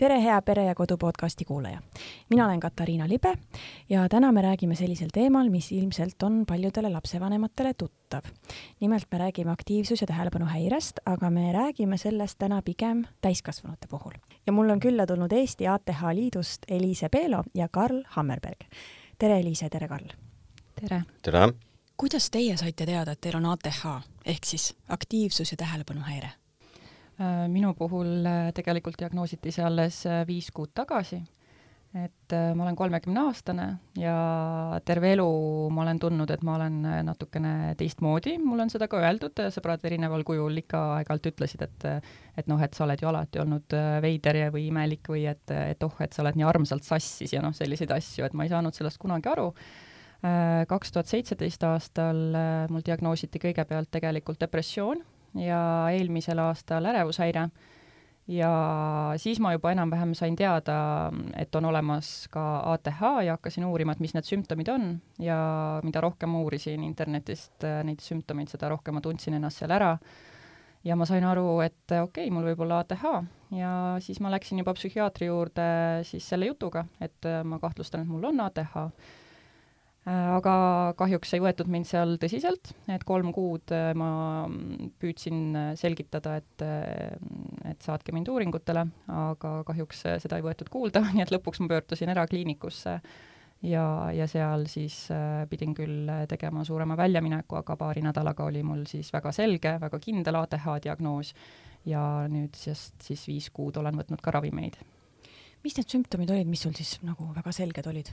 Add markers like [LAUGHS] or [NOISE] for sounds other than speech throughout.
tere, hea Pere ja Kodu podcasti kuulaja. mina olen Katariina Libe ja täna me räägime sellisel teemal, mis ilmselt on paljudele lapsevanematele tuttav. nimelt me räägime aktiivsus- ja tähelepanuhäirest, aga me räägime sellest täna pigem täiskasvanute puhul. ja mul on külla tulnud Eesti ATH Liidust Eliise Peelo ja Karl Hammerberg. tere, Eliise, tere, Karl! tere! tere! kuidas teie saite teada, et teil on ATH ehk siis aktiivsus- ja tähelepanuhäire? Äh, minu puhul äh, tegelikult diagnoositi see alles äh, viis kuud tagasi, et ma olen kolmekümneaastane ja terve elu ma olen tundnud, et ma olen natukene teistmoodi, mulle on seda ka öeldud, sõbrad erineval kujul ikka aeg-ajalt ütlesid, et et noh, et sa oled ju alati olnud veider ja või imelik või et, et oh, et sa oled nii armsalt sassis ja noh, selliseid asju, et ma ei saanud sellest kunagi aru. Kaks tuhat seitseteist aastal mul diagnoositi kõigepealt tegelikult depressioon ja eelmisel aastal ärevushäire. Ja siis ma juba enam-vähem sain teada, et on olemas ka ATH ja hakkasin uurima, et mis need sümptomid on. Ja mida rohkem ma uurisin internetist äh, neid sümptomeid, seda rohkem ma tundsin ennast seal ära. ja ma sain aru, et okei okay,, mul võib olla ATH ja siis ma läksin juba psühhiaatri juurde siis selle jutuga, et äh, ma kahtlustan, et mul on ATH Äh, aga kahjuks ei võetud mind seal tõsiselt, et kolm kuud äh, ma püüdsin äh, selgitada, et, et saatke mind uuringutele, aga kahjuks seda ei võetud kuulda, [LAUGHS] nii et lõpuks ma pöördusin erakliinikusse ja, ja seal siis pidin küll tegema suurema väljamineku, aga paari nädalaga oli mul siis väga selge, väga kindel ATH diagnoos ja nüüd siis, siis viis kuud olen võtnud ka ravimeid. mis need sümptomid olid, mis sul siis nagu väga selged olid?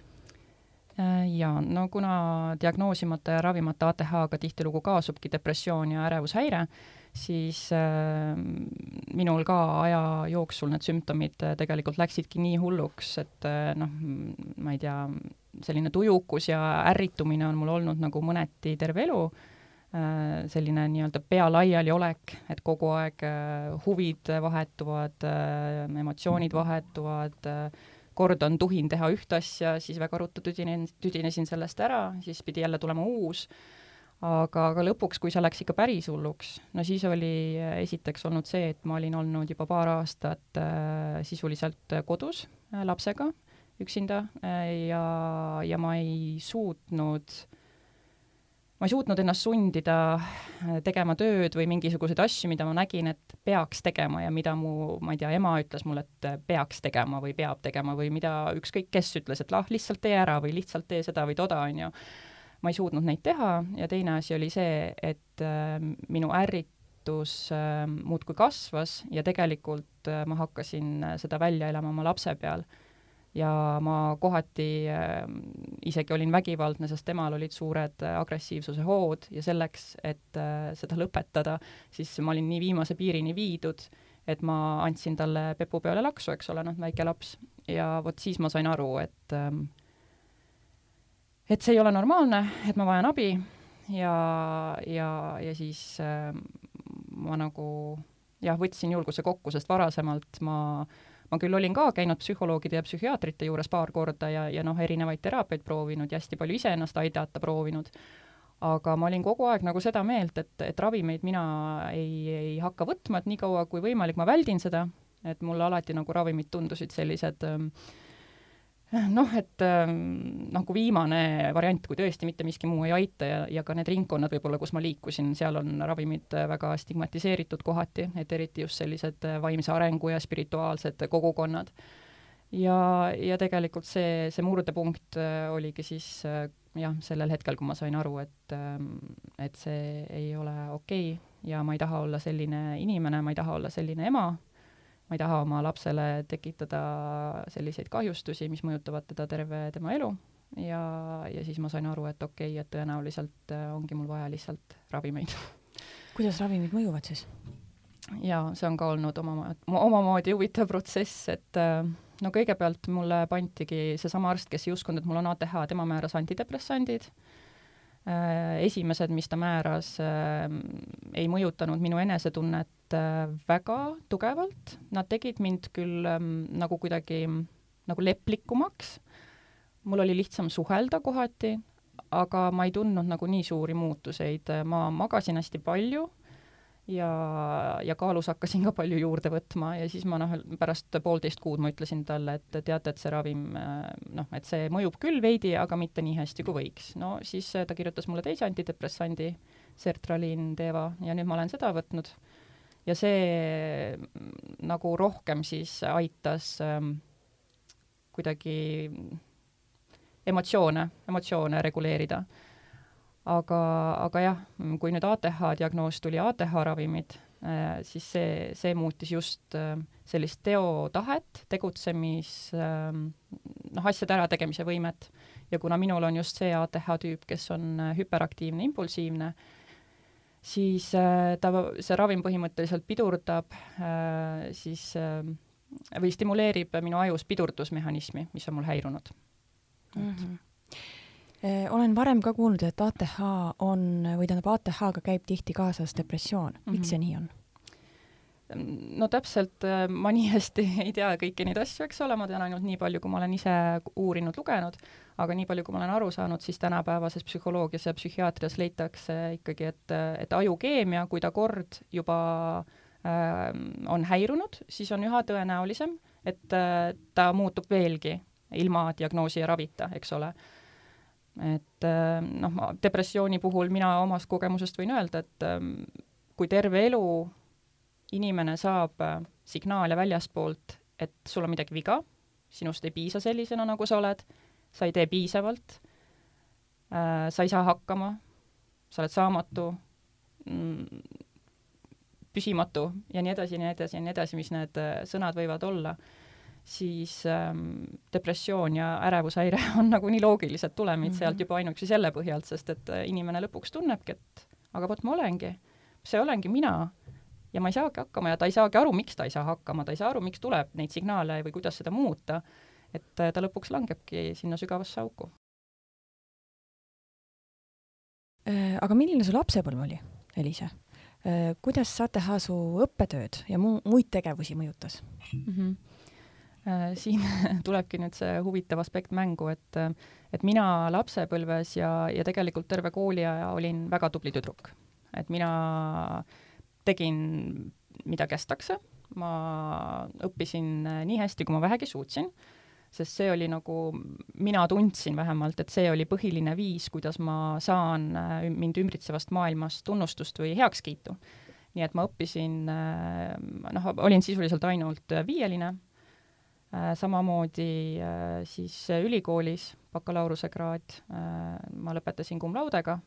Äh, jaa, no kuna diagnoosimata ja ravimata ATH-ga tihtilugu kaasubki depressioon ja ärevushäire, siis äh, minul ka aja jooksul need sümptomid äh, tegelikult läksidki nii hulluks, et äh, noh, ma ei tea, selline tujukus ja ärritumine on mul olnud nagu mõneti terve elu. Äh,, selline nii-öelda pea laialiolek, et kogu aeg äh, huvid vahetuvad emotsioonid vahetuvad kord on tuhin teha ühte asja, siis väga ruttu tüdinen, tüdinesin sellest ära, siis pidi jälle tulema uus, aga, aga lõpuks, kui see läks ikka päris hulluks, no siis oli esiteks olnud see, et ma olin olnud juba paar aastat äh, sisuliselt kodus äh, lapsega üksinda äh, ja, ja ma ei suutnud äh, ma ei suutnud ennast sundida äh, tegema tööd või mingisuguseid asju, mida ma nägin, et peaks tegema ja mida mu, ma ei tea, ema ütles mulle, et peaks tegema või peab tegema või mida ükskõik kes ütles, et lah, lihtsalt tee ära või lihtsalt tee seda või toda, on ju. ma ei suutnud neid teha ja teine asi oli see, et äh, minu ärritus äh, muudkui kasvas ja tegelikult äh, ma hakkasin äh, seda välja elama oma lapse peal ja ma kohati äh, isegi olin vägivaldne, sest temal olid suured äh, agressiivsuse hood ja selleks, et äh, seda lõpetada, siis ma olin nii viimase piirini viidud, et ma andsin talle pepu peale laksu, eks ole, noh, väike laps, ja vot siis ma sain aru, et ähm, et see ei ole normaalne, et ma vajan abi ja, ja, ja siis äh, ma nagu jah, võtsin julguse kokku, sest varasemalt ma äh, ma küll olin ka käinud psühholoogide ja psühhiaatrite juures paar korda ja, ja noh, erinevaid teraapiaid proovinud ja hästi palju iseennast aidata proovinud, aga ma olin kogu aeg nagu seda meelt, et, et ravimeid mina ei, ei hakka võtma, et niikaua kui võimalik, ma väldin seda, et mulle alati nagu ravimid tundusid sellised äh, noh, et nagu viimane variant, kui tõesti mitte miski muu ei aita ja, ja ka need ringkonnad võib-olla, kus ma liikusin, seal on ravimid äh, väga stigmatiseeritud kohati, et eriti just sellised äh, vaimse arengu ja spirituaalsed kogukonnad. ja, ja tegelikult see, see murdepunkt äh, oligi siis jah, sellel hetkel, kui ma sain aru, et, ähm, et see ei ole okei okay ja ma ei taha olla selline inimene, ma ei taha olla selline ema ma ei taha oma lapsele tekitada selliseid kahjustusi, mis mõjutavad teda terve tema elu ja, ja siis ma sain aru, et okei okay,, et tõenäoliselt äh, ongi mul vaja lihtsalt ravimeid. [LAUGHS] kuidas ravimid mõjuvad siis? jaa, see on ka olnud oma, omamoodi huvitav protsess, et äh, no kõigepealt mulle pantigi seesama arst, kes ei uskunud, et mul on ATH, tema määras antidepressandid Äh, esimesed, mis ta määras, äh, ei mõjutanud minu enesetunnet äh, väga tugevalt, nad tegid mind küll ähm, nagu kuidagi nagu leplikumaks, mul oli lihtsam suhelda kohati, aga ma ei tundnud nagu nii suuri muutuseid, ma magasin hästi palju ja, ja kaalus hakkasin ka palju juurde võtma ja siis ma noh, pärast poolteist kuud ma ütlesin talle, et teate, et see ravim noh, et see mõjub küll veidi, aga mitte nii hästi, kui võiks. no siis ta kirjutas mulle teise antidepressandi, sertraliin Deva, ja nüüd ma olen seda võtnud. ja see nagu rohkem siis aitas ähm, kuidagi emotsioone, emotsioone reguleerida aga, aga jah, kui nüüd ATH diagnoos tuli, ATH ravimid, äh, siis see, see muutis just äh, sellist teotahet, tegutsemis, ähm, noh, asjade ärategemise võimet. ja kuna minul on just see ATH tüüp, kes on äh, hüperaktiivne, impulsiivne, siis ta, see ravim põhimõtteliselt pidurdab siis või stimuleerib minu ajus pidurdusmehhanismi, mis on mul häirunud mm. -hmm olen varem ka kuulnud, et ATH on või tähendab, ATH-ga käib tihti kaasas depressioon, miks mm -hmm. see nii on? no täpselt, äh, ma nii [LAUGHS] hästi ei tea kõiki neid asju, eks ole, ma tean ainult nii palju, kui ma olen ise uurinud, lugenud, aga nii palju, kui ma olen aru saanud, siis tänapäevases psühholoogias ja psühhiaatrias leitakse ikkagi, et, et ajukeemia, kui ta kord juba äh, on häirunud, siis on üha tõenäolisem, et äh, ta muutub veelgi ilma diagnoosi ja ravita, eks ole et äh, noh, depressiooni puhul mina omast kogemusest võin öelda, et ähm, kui terve elu inimene saab äh, signaale väljaspoolt, et sul on midagi viga, sinust ei piisa sellisena, nagu sa oled, sa ei tee piisavalt, äh, sa ei saa hakkama, sa oled saamatu, mm, püsimatu ja nii edasi ja nii edasi ja nii edasi, mis need sõnad võivad olla siis ähm, depressioon ja ärevushäire [LAUGHS] on nagu nii loogilised tulemid mm -hmm. sealt juba ainuüksi selle põhjalt, sest et äh, inimene lõpuks tunnebki, et aga vot ma olengi, see olengi mina ja ma ei saagi hakkama ja ta ei saagi aru, miks ta ei saa hakkama, ta ei saa aru, miks tuleb neid signaale või kuidas seda muuta, et äh, ta lõpuks langebki sinna sügavasse auku. Äh, aga milline su lapsepõlv oli, Elise? kuidas ATH su õppetööd ja muu, muid tegevusi mõjutas mm? -hmm [LAUGHS] siin tulebki nüüd see huvitav aspekt mängu, et, et mina lapsepõlves ja, ja tegelikult terve kooliaja olin väga tubli tüdruk. et mina tegin, mida kästakse, ma õppisin nii hästi, kui ma vähegi suutsin, sest see oli nagu, mina tundsin vähemalt, et see oli põhiline viis, kuidas ma saan äh, mind ümbritsevast maailmast tunnustust või heakskiitu. nii et ma õppisin, äh, noh, olin sisuliselt ainult viieline Äh, samamoodi äh, siis ülikoolis bakalaureusekraad äh, ma lõpetasin cum laudega,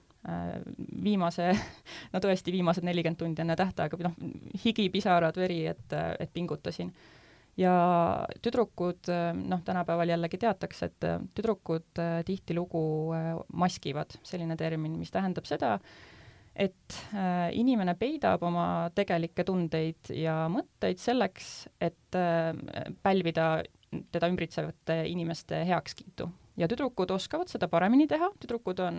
viimase, [LAUGHS] no tõesti viimased nelikümmend tundi enne tähtaega, või noh, higi, pisarad, veri, et, et pingutasin. ja tüdrukud, noh, tänapäeval jällegi teatakse, et tüdrukud tihtilugu maskivad, selline termin, mis tähendab seda, et äh, inimene peidab oma tegelikke tundeid ja mõtteid selleks, et äh, pälvida teda ümbritsevate inimeste heakskiitu. ja tüdrukud oskavad seda paremini teha, tüdrukud on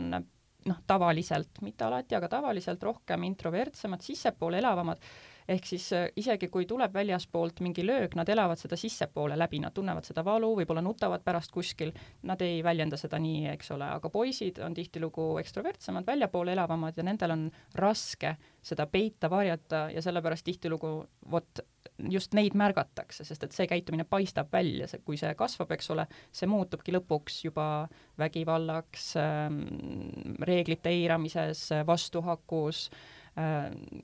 noh, tavaliselt, mitte alati, aga tavaliselt rohkem introvertsemad, sissepoole elavamad ehk siis äh, isegi kui tuleb väljaspoolt mingi löök, nad elavad seda sissepoole läbi, nad tunnevad seda valu, võib-olla nutavad pärast kuskil, nad ei väljenda seda nii, eks ole, aga poisid on tihtilugu ekstrovertsemad, väljapoole elavamad ja nendel on raske seda peita, varjata ja sellepärast tihtilugu vot just neid märgatakse, sest et see käitumine paistab välja, see, kui see kasvab, eks ole, see muutubki lõpuks juba vägivallaks ähm,, reeglite eiramises, vastuhakus äh,,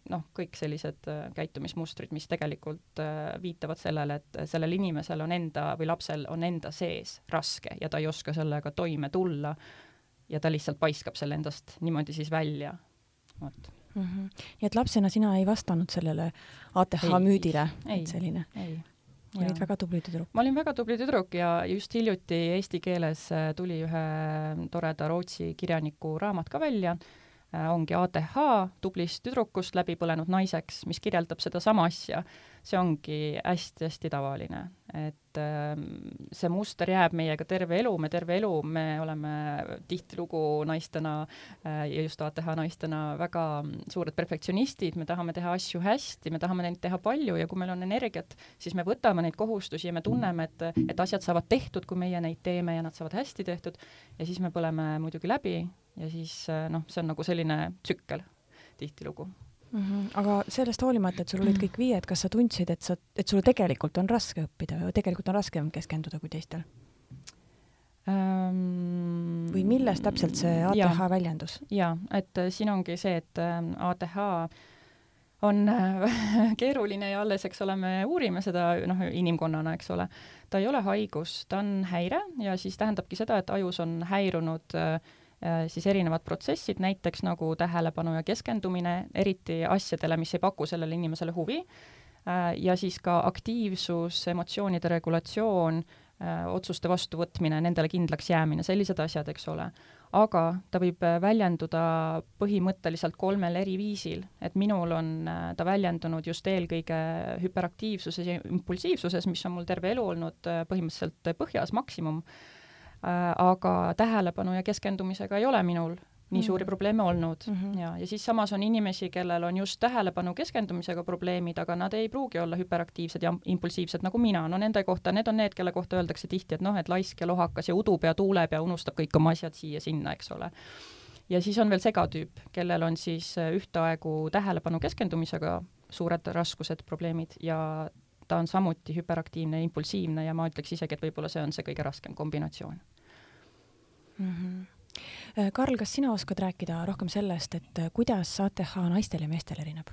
noh, kõik sellised äh, käitumismustrid, mis tegelikult äh, viitavad sellele, et sellel inimesel on enda või lapsel on enda sees raske ja ta ei oska sellega toime tulla ja ta lihtsalt paiskab selle endast niimoodi siis välja, vot mm. -hmm. nii et lapsena sina ei vastanud sellele ATH ei, müüdile, et selline? ei olid väga tubli tüdruk. ma olin väga tubli tüdruk ja just hiljuti eesti keeles tuli ühe toreda Rootsi kirjaniku raamat ka välja Äh, ongi ATH tublist tüdrukust läbi põlenud naiseks, mis kirjeldab sedasama asja. See ongi hästi-hästi tavaline, et ähm, see muster jääb meiega terve elu, me terve elu, me oleme tihtilugu naistena äh, ja just ATH naistena väga suured perfektsionistid, me tahame teha asju hästi, me tahame neid teha palju ja kui meil on energiat, siis me võtame neid kohustusi ja me tunneme, et, et asjad saavad tehtud, kui meie neid teeme ja nad saavad hästi tehtud. Ja siis me põleme muidugi läbi ja siis äh, noh, see on nagu selline tsükkel tihtilugu mm. -hmm. aga sellest hoolimata, et sul olid kõik viied, kas sa tundsid, et sa, et sul tegelikult on raske õppida või tegelikult on raskem keskenduda kui teistel um,? või milles täpselt see ATH ja, väljendus? jaa, et äh, siin ongi see, et äh, ATH on äh, [LAUGHS] keeruline ja alles, eks ole, me uurime seda noh, inimkonnana, eks ole. ta ei ole haigus, ta on häire ja siis tähendabki seda, et ajus on häirunud Äh, siis erinevad protsessid, näiteks nagu tähelepanu ja keskendumine, eriti asjadele, mis ei paku sellele inimesele huvi, äh, ja siis ka aktiivsus, emotsioonide regulatsioon, äh, otsuste vastuvõtmine, nendele kindlaks jäämine, sellised asjad, eks ole. aga ta võib väljenduda põhimõtteliselt kolmel eri viisil, et minul on ta väljendunud just eelkõige hüperaktiivsuses ja impulsiivsuses, mis on mul terve elu olnud põhimõtteliselt põhjas, maksimum Äh, aga tähelepanu ja keskendumisega ei ole minul nii suuri mm. probleeme olnud mm -hmm. ja, ja siis samas on inimesi, kellel on just tähelepanu keskendumisega probleemid, aga nad ei pruugi olla hüperaktiivsed ja impulsiivsed nagu mina, no nende kohta, need on need, kelle kohta öeldakse tihti, et noh, et laisk ja lohakas ja udub ja tuuleb ja unustab kõik oma asjad siia-sinna, eks ole. ja siis on veel segatüüp, kellel on siis äh, ühtaegu tähelepanu keskendumisega suured raskused, probleemid ja ta on samuti hüperaktiivne ja impulsiivne ja ma ütleks isegi, et võib-olla see on see kõige raskem kombinatsioon mm. -hmm. Karl, kas sina oskad rääkida rohkem sellest, et äh, kuidas ATH naistel ja meestel erineb?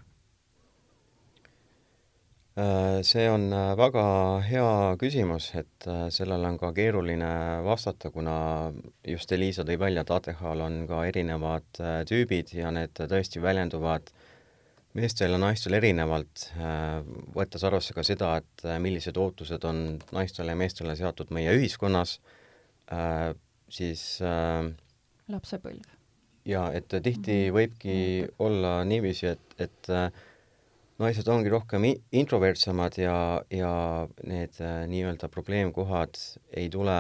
Äh, see on väga hea küsimus, et sellele on ka keeruline vastata, kuna just Eliisa tõi välja, et ATH-l on ka erinevad tüübid ja need tõesti väljenduvad äh, meestel ja naistel erinevalt, äh, võttes arvesse ka seda, et äh, millised ootused on naistele ja meestele seatud meie ühiskonnas, äh, siis lapsepõlv. jaa, et tihti mhm. võibki olla niiviisi, et, et naised ongi rohkem introvertsemad ja, ja need nii-öelda probleemkohad ei tule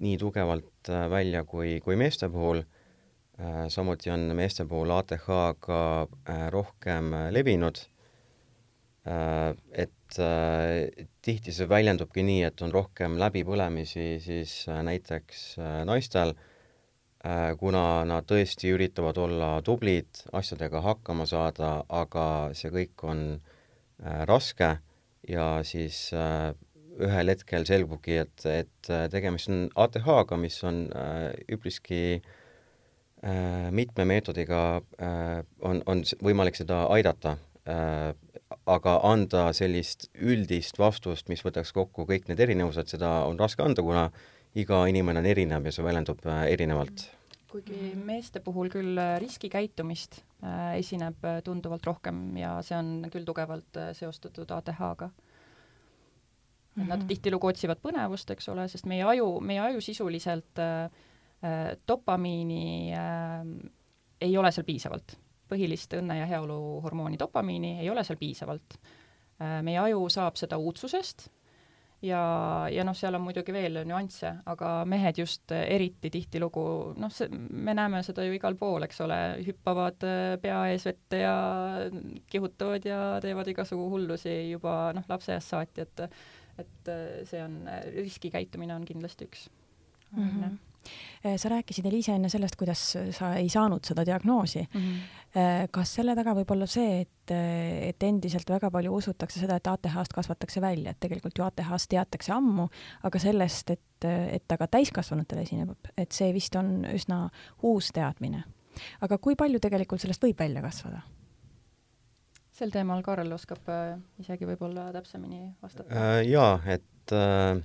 nii tugevalt välja kui, kui meeste puhul samuti on meeste puhul ATH ka äh, rohkem äh, levinud, et tihti see väljendubki nii, et on rohkem läbipõlemisi siis näiteks naistel, kuna nad tõesti üritavad olla tublid, asjadega hakkama saada, aga see kõik on raske ja siis ühel hetkel selgubki, et, et tegemist on ATH-ga, mis on üpriski äh, Äh, mitme meetodiga äh, on, on võimalik seda aidata, äh, aga anda sellist üldist vastust, mis võtaks kokku kõik need erinevused, seda on raske anda, kuna iga inimene on erinev ja see väljendub erinevalt. kuigi meeste puhul küll riskikäitumist esineb tunduvalt rohkem ja see on küll tugevalt seostatud ATH-ga. et nad mhm. tihtilugu otsivad põnevust, eks ole, sest meie aju, meie aju sisuliselt äh, Äh, dopamiini äh, ei ole seal piisavalt. põhilist õnne- ja heaoluhormooni dopamiini ei ole seal piisavalt äh,. meie aju saab seda uudsusest ja, ja noh, seal on muidugi veel nüansse, aga mehed just eriti tihtilugu, noh, see, me näeme seda ju igal pool, eks ole, hüppavad äh, pea ees vette ja kihutavad ja teevad igasugu hullusi juba noh, lapseeast saati, et et äh, see on, riskikäitumine on kindlasti üks mm. -hmm Äh, sa rääkisid, Eliise, enne sellest, kuidas sa ei saanud seda diagnoosi mm. -hmm. kas selle taga võib olla see, et, et endiselt väga palju usutakse seda, et ATH-st kasvatakse välja, et tegelikult ju ATH-st teatakse ammu, aga sellest, et, et ta ka täiskasvanutele esineb, et see vist on üsna uus teadmine. aga kui palju tegelikult sellest võib välja kasvada? sel teemal Karl oskab äh, isegi võib-olla täpsemini vastata äh,. jaa, et äh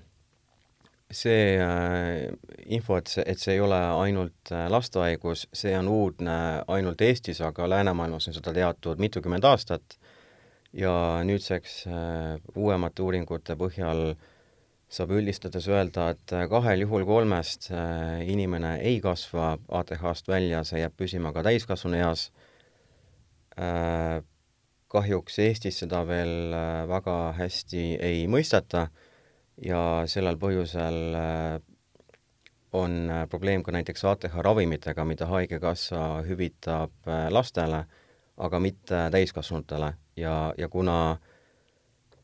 see äh, info, et see, et see ei ole ainult äh, lastehaigus, see on uudne ainult Eestis, aga läänemaailmas on seda teatud mitukümmend aastat ja nüüdseks äh, uuemate uuringute põhjal saab üldistades öelda, et kahel juhul kolmest inimene ei kasva ATH-st välja, see jääb püsima ka täiskasvanueas. kahjuks Eestis seda veel väga hästi ei mõisteta ja sellel põhjusel äh, on äh, probleem ka näiteks ATH ravimitega, mida Haigekassa hüvitab äh, lastele, aga mitte täiskasvanutele. Ja, ja kuna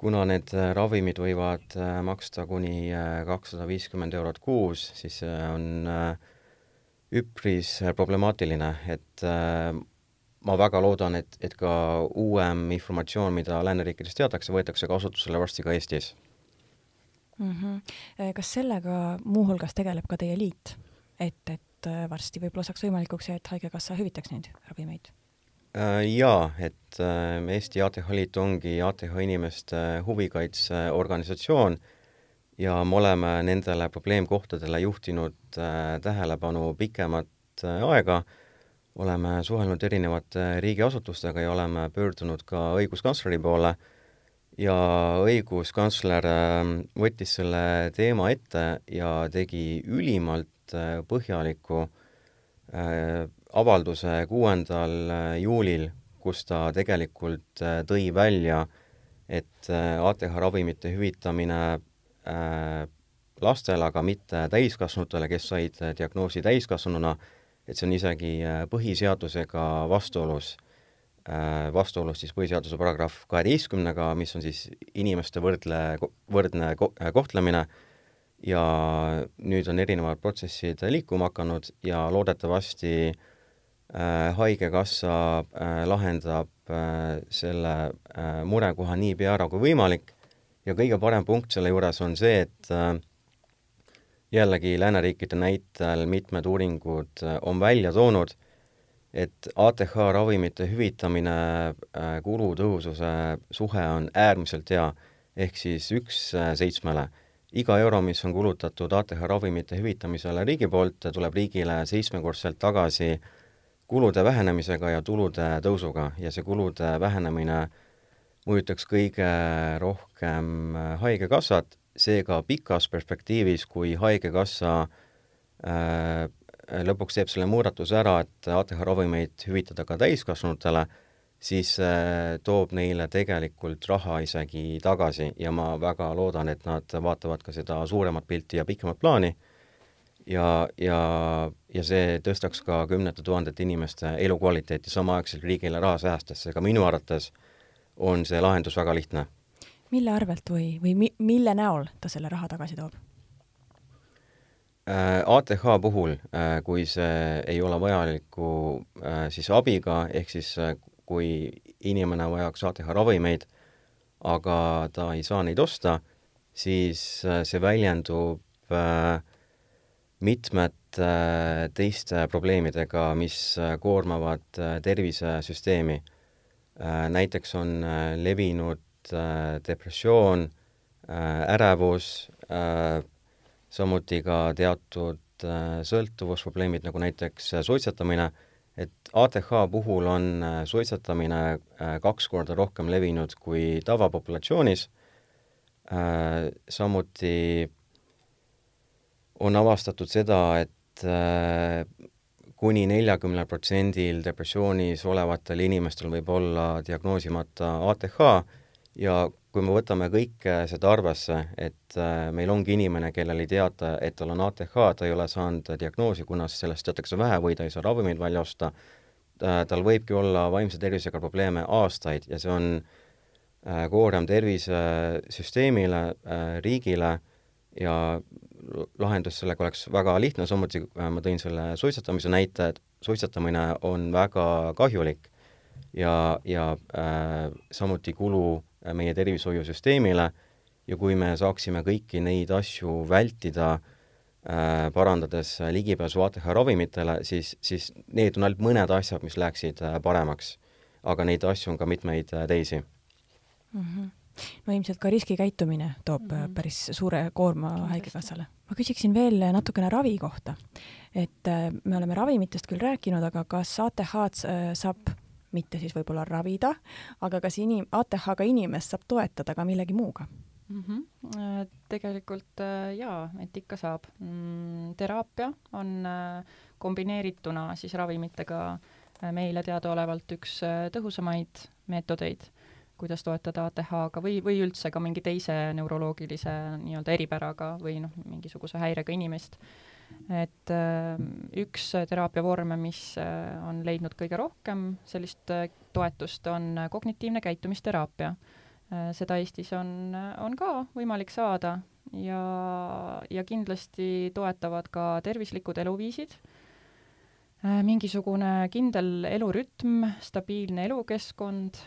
kuna need ravimid võivad maksta kuni kakssada viiskümmend eurot kuus, siis see on üpris problemaatiline, et ma väga loodan, et, et ka uuem informatsioon, mida lääneriikides teatakse, võetakse kasutusele varsti ka Eestis mm. -hmm. kas sellega muuhulgas tegeleb ka teie liit, et, et äh, varsti võib-olla saaks võimalikuks see, et Haigekassa hüvitaks neid ravimeid? Äh, jaa, et Eesti ATH Liit ongi ATH inimeste huvikaitseorganisatsioon ja me oleme nendele probleemkohtadele juhtinud tähelepanu pikemat aega oleme suhelnud erinevate riigiasutustega ja oleme pöördunud ka õiguskantsleri poole ja õiguskantsler ähm, võttis selle teema ette ja tegi ülimalt äh, põhjaliku äh, avalduse kuuendal äh, juulil, kus ta tegelikult tõi välja, et ATH ravimite hüvitamine lastele, aga mitte täiskasvanutele, kes said diagnoosi täiskasvanuna, et see on isegi põhiseadusega vastuolus, vastuolus siis põhiseaduse paragrahv kaheteistkümnega, mis on siis inimeste võrdle, võrdne äh, kohtlemine, ja nüüd on erinevad protsessid liikuma hakanud ja loodetavasti äh, Haigekassa äh, lahendab äh, selle äh, murekoha niipea ära kui võimalik. Ja kõige parem punkt selle juures on see, et äh, jällegi lääneriikide näitel mitmed uuringud äh, on välja toonud, et ATH ravimite hüvitamine äh, kulutõhususe suhe on äärmiselt hea, ehk siis üks äh, seitsmele. iga euro, mis on kulutatud ATH ravimite hüvitamisele riigi poolt, tuleb riigile seitsmekordselt tagasi kulude vähenemisega ja tulude tõusuga ja see kulude vähenemine mõjutaks kõige rohkem Haigekassat seega pikas perspektiivis, kui Haigekassa äh, lõpuks teeb selle muudatuse ära, et ATH ravimeid hüvitada ka täiskasvanutele, siis äh, toob neile tegelikult raha isegi tagasi ja ma väga loodan, et nad vaatavad ka seda suuremat pilti ja pikemat plaani ja, ja, ja see tõstaks ka kümnete tuhandete inimeste elukvaliteeti samaaegselt riigile raha säästes, seega minu arvates on see lahendus väga lihtne mille arvelt või, või mi-, mille näol ta selle raha tagasi toob? Äh, ATH puhul, äh, kui see ei ole vajaliku äh, siis abiga, ehk siis kui inimene vajaks ATH ravimeid, aga ta ei saa neid osta, siis see väljendub mitmete teiste probleemidega, mis koormavad tervisesüsteemi. näiteks on levinud Äh, depressioon, äh, ärevus, äh, samuti ka teatud sõltuvusprobleemid, nagu näiteks suitsetamine, et ATH puhul on suitsetamine kaks korda rohkem levinud kui tavapopulatsioonis, samuti on avastatud seda, et kuni neljakümnel protsendil depressioonis olevatel inimestel võib olla diagnoosimata ATH ja kui me võtame kõike seda arvesse, et äh, meil ongi inimene, kellel ei teata, et tal on ATH, ta ei ole saanud diagnoosi, kuna sellest teatakse vähe või ta ei saa ravimeid välja osta, äh, tal võibki olla vaimse tervisega probleeme aastaid ja see on äh, koorem tervisesüsteemile, riigile ja lahendus sellega oleks väga lihtne, samuti ma tõin selle suitsetamise näite, et suitsetamine on väga kahjulik ja, ja äh, samuti kulu Äh, meie tervishoiusüsteemile ja kui me saaksime kõiki neid asju vältida äh,, parandades ligipääsu ATH ravimitele, siis, siis need on ainult mõned asjad, mis läheksid äh, paremaks. aga neid asju on ka mitmeid äh, teisi mm. -hmm no ilmselt ka riskikäitumine toob mm -hmm. päris suure koorma Haigekassale. ma küsiksin veel natukene ravi kohta. et äh, me oleme ravimitest küll rääkinud, aga kas ATH-d saab mitte siis võib-olla ravida, aga kas inim-, ATH-ga inimest saab toetada ka millegi muuga mm? -hmm. Tegelikult äh, jaa, et ikka saab mm,. teraapia on äh, kombineerituna siis ravimitega meile teadaolevalt üks tõhusamaid meetodeid, kuidas toetada ATH-ga või, või üldse ka mingi teise neuroloogilise nii-öelda eripäraga või noh, mingisuguse häirega inimest et äh, üks teraapiavorme, mis äh, on leidnud kõige rohkem sellist äh, toetust, on kognitiivne käitumisteraapia. seda Eestis on, on ka võimalik saada ja, ja kindlasti toetavad ka tervislikud eluviisid Äh, mingisugune kindel elurütm, stabiilne elukeskkond,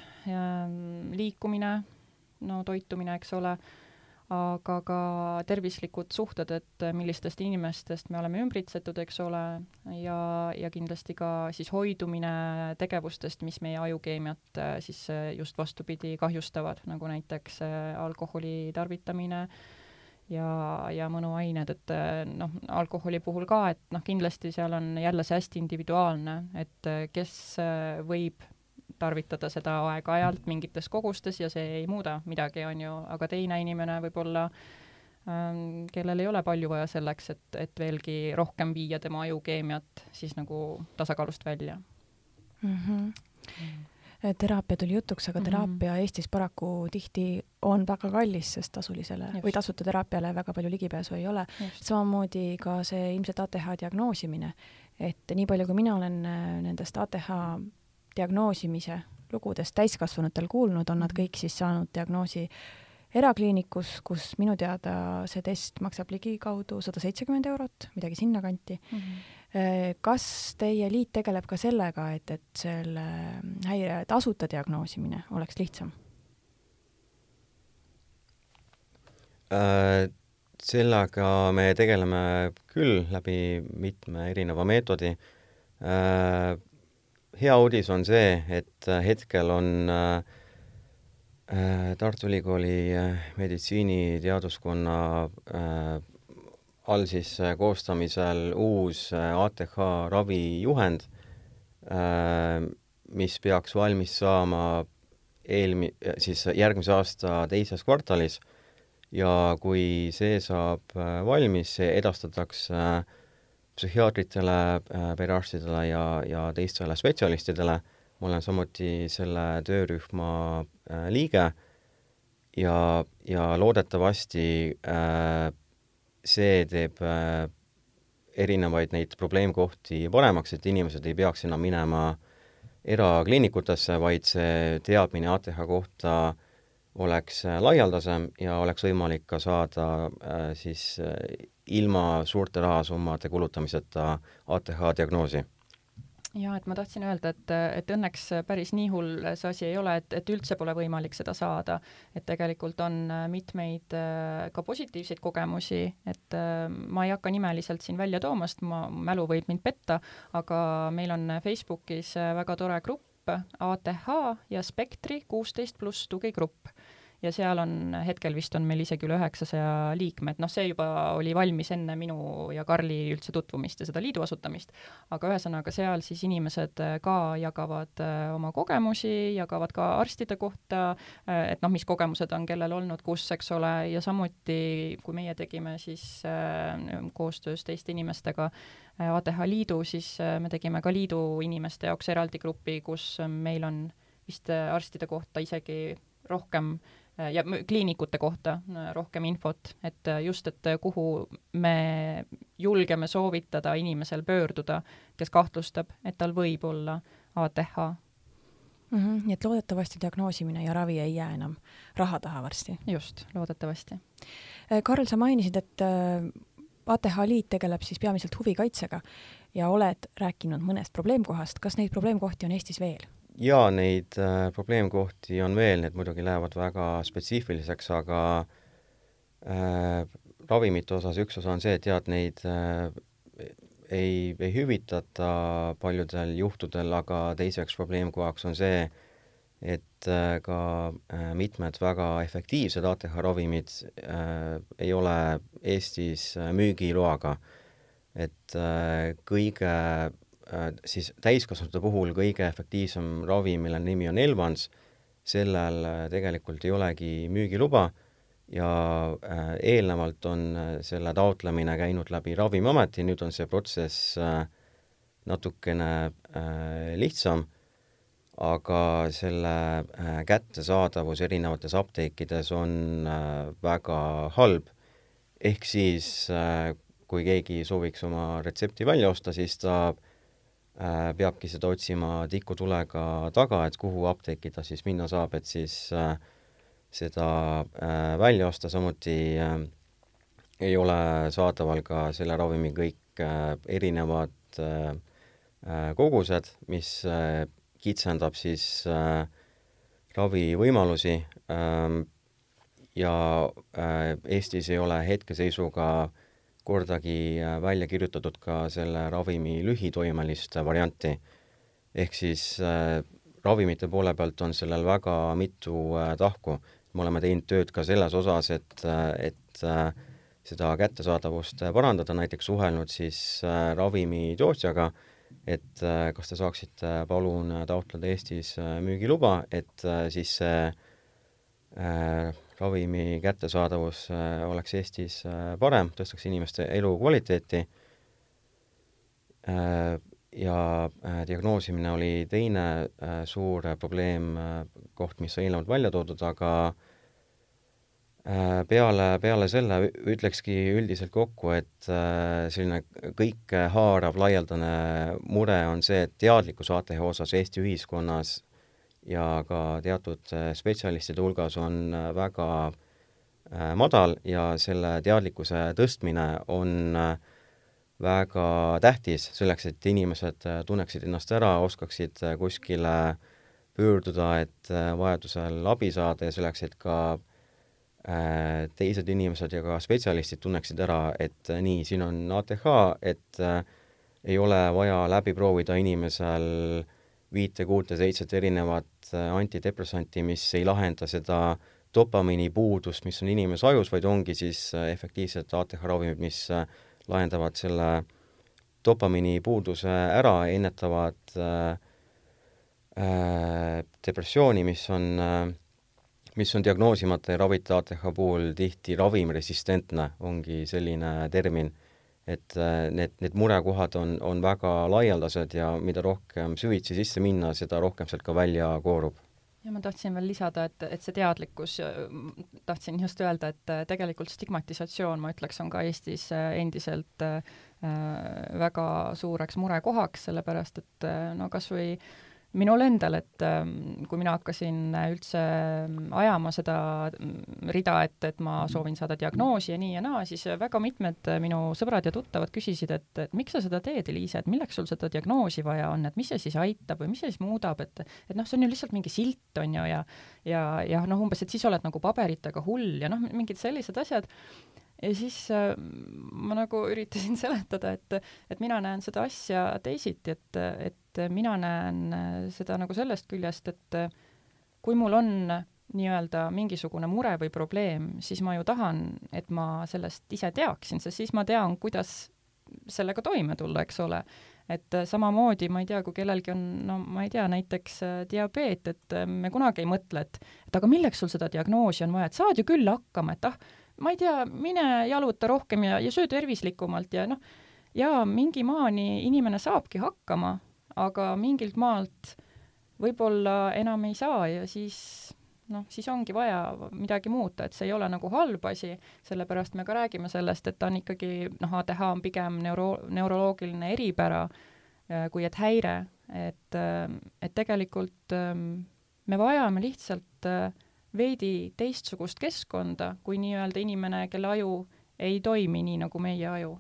liikumine, no toitumine, eks ole, aga ka tervislikud suhted, et millistest inimestest me oleme ümbritsetud, eks ole, ja, ja kindlasti ka siis hoidumine tegevustest, mis meie ajukeemiat äh, siis äh, just vastupidi kahjustavad, nagu näiteks alkoholi tarvitamine äh,, ja, ja mõnuained, et noh, alkoholi puhul ka, et noh, kindlasti seal on jälle see hästi individuaalne, et kes võib tarvitada seda aeg-ajalt mingites kogustes ja see ei muuda midagi, on ju, aga teine inimene võib-olla ähm, kellel ei ole palju vaja selleks, et, et veelgi rohkem viia tema ajukeemiat siis nagu tasakaalust välja mm. -hmm. Mm teraapia tuli jutuks, aga mhm. teraapia mm -hmm. Eestis paraku tihti on väga kallis, sest tasulisele Just. või tasuta teraapiale väga palju ligipääsu ei ole. samamoodi ka see ilmselt ATH diagnoosimine, et nii palju, kui mina olen äh, nendest ATH diagnoosimise lugudest täiskasvanutel kuulnud, on nad mhm. kõik siis saanud diagnoosi erakliinikus, kus minu teada see test maksab ligikaudu sada seitsekümmend eurot, midagi sinnakanti mm. -hmm kas teie liit tegeleb ka sellega, et, et selle häire tasuta diagnoosimine oleks lihtsam? Äh, sellega me tegeleme küll läbi mitme erineva meetodi. Äh, hea uudis on see, et hetkel on Tartu Ülikooli meditsiiniteaduskonna all siis äh, koostamisel uus ATH äh, ravijuhend, äh, mis peaks valmis saama eelmi-, siis järgmise aasta teises kvartalis. Ja kui see saab valmis, see edastatakse psühhiaatritele, perearstidele ja, ja teistele spetsialistidele, ma olen samuti selle töörühma liige ja, ja loodetavasti äh, see teeb äh, erinevaid neid probleemkohti paremaks, et inimesed ei peaks enam minema erakliinikutesse, vaid see teadmine ATH kohta oleks äh, laialdasem ja oleks võimalik ka saada äh, siis äh, ilma suurte rahasummade kulutamiseta ATH diagnoosi jaa, et ma tahtsin öelda, et, et õnneks päris nii hull see asi ei ole, et, et üldse pole võimalik seda saada. et tegelikult on mitmeid ka positiivseid kogemusi, et ma ei hakka nimeliselt siin välja tooma, sest ma, mälu võib mind petta, aga meil on Facebookis väga tore grupp, ATH ja Spektri kuusteist pluss tugigrupp ja seal on, hetkel vist on meil isegi üle üheksasaja liikme, et noh, see juba oli valmis enne minu ja Karli üldse tutvumist ja seda liidu asutamist, aga ühesõnaga seal siis inimesed äh, ka jagavad äh, oma kogemusi, jagavad ka arstide kohta, äh, et noh, mis kogemused on kellel olnud kus, eks ole, ja samuti kui meie tegime siis koostöös teiste inimestega ATH Liidu, siis me tegime ka liidu inimeste jaoks eraldi grupi, kus meil on vist arstide kohta isegi rohkem Äh, ja kliinikute kohta äh, rohkem infot, et äh, just, et kuhu me julgeme soovitada inimesel pöörduda, kes kahtlustab, et tal võib olla ATH. -hmm, nii et loodetavasti diagnoosimine ja ravi ei jää enam raha taha varsti. just, loodetavasti. Karl, sa mainisid, et ATH liit tegeleb siis peamiselt huvikaitsega ja oled rääkinud mõnest probleemkohast, kas neid probleemkohti on Eestis veel? Jaa, neid äh, probleemkohti on veel, need muidugi lähevad väga spetsiifiliseks, aga äh, ravimite osas üks osa on see, et jah, et neid äh, ei, ei hüvitata paljudel juhtudel, aga teiseks probleemkohaks on see, et äh, ka äh, mitmed väga efektiivsed ATH ravimid äh, ei ole Eestis äh, müügiloaga. et äh, kõige siis täiskasvanute puhul kõige efektiivsem ravim, mille nimi on Elvans, sellel äh, tegelikult ei olegi müügiluba ja äh, eelnevalt on selle taotlemine käinud läbi Ravimiameti, nüüd on see protsess natukene lihtsam, aga selle kättesaadavus erinevates apteekides on väga halb. ehk siis kui keegi sooviks oma retsepti välja osta, siis ta Äh, peabki seda otsima tikutulega taga, et kuhu apteeki ta siis minna saab, et siis äh, seda äh, välja osta, samuti ei ole saadaval ka selle ravimi kõik erinevad kogused, mis kitsendab siis ravivõimalusi ähm, ja Eestis ei ole hetkeseisuga kordagi välja kirjutatud ka selle ravimi lühitoimelist varianti. ehk siis ravimite poole pealt on sellel väga mitu tahku me oleme teinud tööd ka selles osas, et, et äh, seda kättesaadavust parandada, näiteks suhelnud siis äh, ravimitootjaga, et äh, kas te saaksite palun taotleda Eestis müügiluba, et siis see ravimi kättesaadavus oleks Eestis parem, tõstaks inimeste elukvaliteeti. Ja diagnoosimine oli teine suur probleemkoht, mis sai eelnevalt välja toodud, aga Äh, peale, peale selle ütlekski üldiselt kokku, et äh, selline kõikehaarav laialdane mure on see, et teadlikkus ATH osas Eesti ühiskonnas ja ka teatud äh, spetsialistide hulgas on väga madal ja selle teadlikkuse tõstmine on väga tähtis selleks, et inimesed tunneksid ennast ära, oskaksid kuskile pöörduda, et vajadusel abi saada ja selleks, et ka äh, Äh, teised inimesed ja ka spetsialistid tunneksid ära, et äh, nii, siin on ATH, et äh, ei ole vaja läbi proovida inimesel viite, kuute, seitset erinevat äh, antidepressanti, mis ei lahenda seda dopamiini puudust, mis on inimese ajus, vaid ongi siis äh, efektiivsed ATH ravimid, mis äh, lahendavad selle dopamiini puuduse ära, ennetavad äh, äh, depressiooni, mis on äh, mis on diagnoosimata ja ravita ATH puhul tihti ravimresistentne, ongi selline termin. Et äh, need, need murekohad on, on väga laialdased ja mida rohkem süvitsi sisse minna, seda rohkem sealt ka välja koorub. Ja ma tahtsin veel lisada, et, et see teadlikkus, tahtsin just öelda, et äh, tegelikult stigmatisatsioon, ma ütleks, on ka Eestis äh, endiselt äh, väga suureks murekohaks, sellepärast et no kas või äh, minul endal, et ähm, kui mina hakkasin üldse ähm, ajama seda mm, rida, et, et ma soovin saada diagnoosi ja nii ja naa, siis väga mitmed minu sõbrad ja tuttavad küsisid, et, et miks sa seda teed, Eliise, et milleks sul seda diagnoosi vaja on, et mis see siis aitab või mis see siis muudab, et et noh, see on ju lihtsalt mingi silt, on ju, ja ja, ja noh, umbes, et siis oled nagu paberitega hull ja noh, mingid sellised asjad ja siis äh, ma nagu üritasin [LAUGHS] seletada, et, et mina näen seda asja teisiti, et, et mina näen äh, seda nagu sellest küljest, et äh, kui mul on nii-öelda mingisugune mure või probleem, siis ma ju tahan, et ma sellest ise teaksin, sest siis ma tean, kuidas sellega toime tulla, eks ole. et samamoodi, ma ei tea, kui kellelgi on, no ma ei tea, näiteks diabeet, et me kunagi ei mõtle, et, et aga milleks sul seda diagnoosi on vaja, et saad ju küll hakkama, et ah, ma ei tea, mine jaluta rohkem ja, ja söö tervislikumalt ja noh, jaa, mingi maani inimene saabki hakkama, aga mingilt maalt võib-olla enam ei saa ja siis noh, siis ongi vaja midagi muuta, et see ei ole nagu halb asi, sellepärast me ka räägime sellest, et ta on ikkagi, noh, ATH on pigem neuro, neuroloogiline eripära äh, kui et häire, et, äh, et tegelikult ähm, me vajame lihtsalt äh, veidi teistsugust keskkonda kui nii-öelda inimene, kelle aju ei toimi nii, nagu meie aju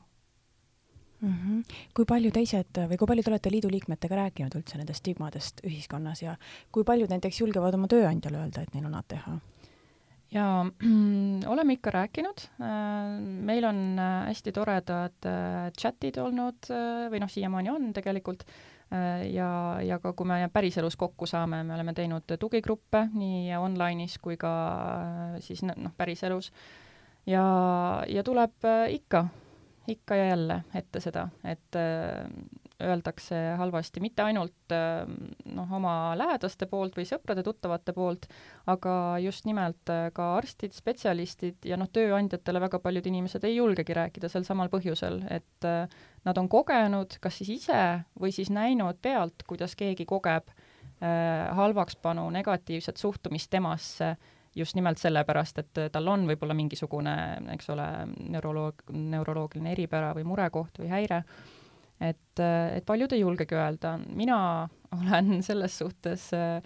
mm. -hmm. kui palju teised või kui palju te olete liidu liikmetega rääkinud üldse nendest stigmadest ühiskonnas ja kui paljud näiteks julgevad oma tööandjale öelda, et neil on ATH? ja [CLEARS THROAT] oleme ikka rääkinud, meil on hästi toredad chatid olnud või noh, siiamaani on tegelikult Äh, ja, ja ka kui me päriselus kokku saame, me oleme teinud tugigruppe nii online'is kui ka äh, siis noh, päriselus. ja, ja tuleb äh, ikka, ikka ja jälle ette seda, et öeldakse halvasti mitte ainult noh, oma lähedaste poolt või sõprade-tuttavate poolt, aga just nimelt ka arstid, spetsialistid ja noh, tööandjatele väga paljud inimesed ei julgegi rääkida sel samal põhjusel, et nad on kogenud kas siis ise või siis näinud pealt, kuidas keegi kogeb äh, halvakspanu negatiivset suhtumist temasse just nimelt sellepärast, et tal on võib-olla mingisugune, eks ole, neuroloog, neuroloogiline eripära või murekoht või häire, et, et paljud ei julgegi öelda, mina olen [LAUGHS] selles suhtes äh,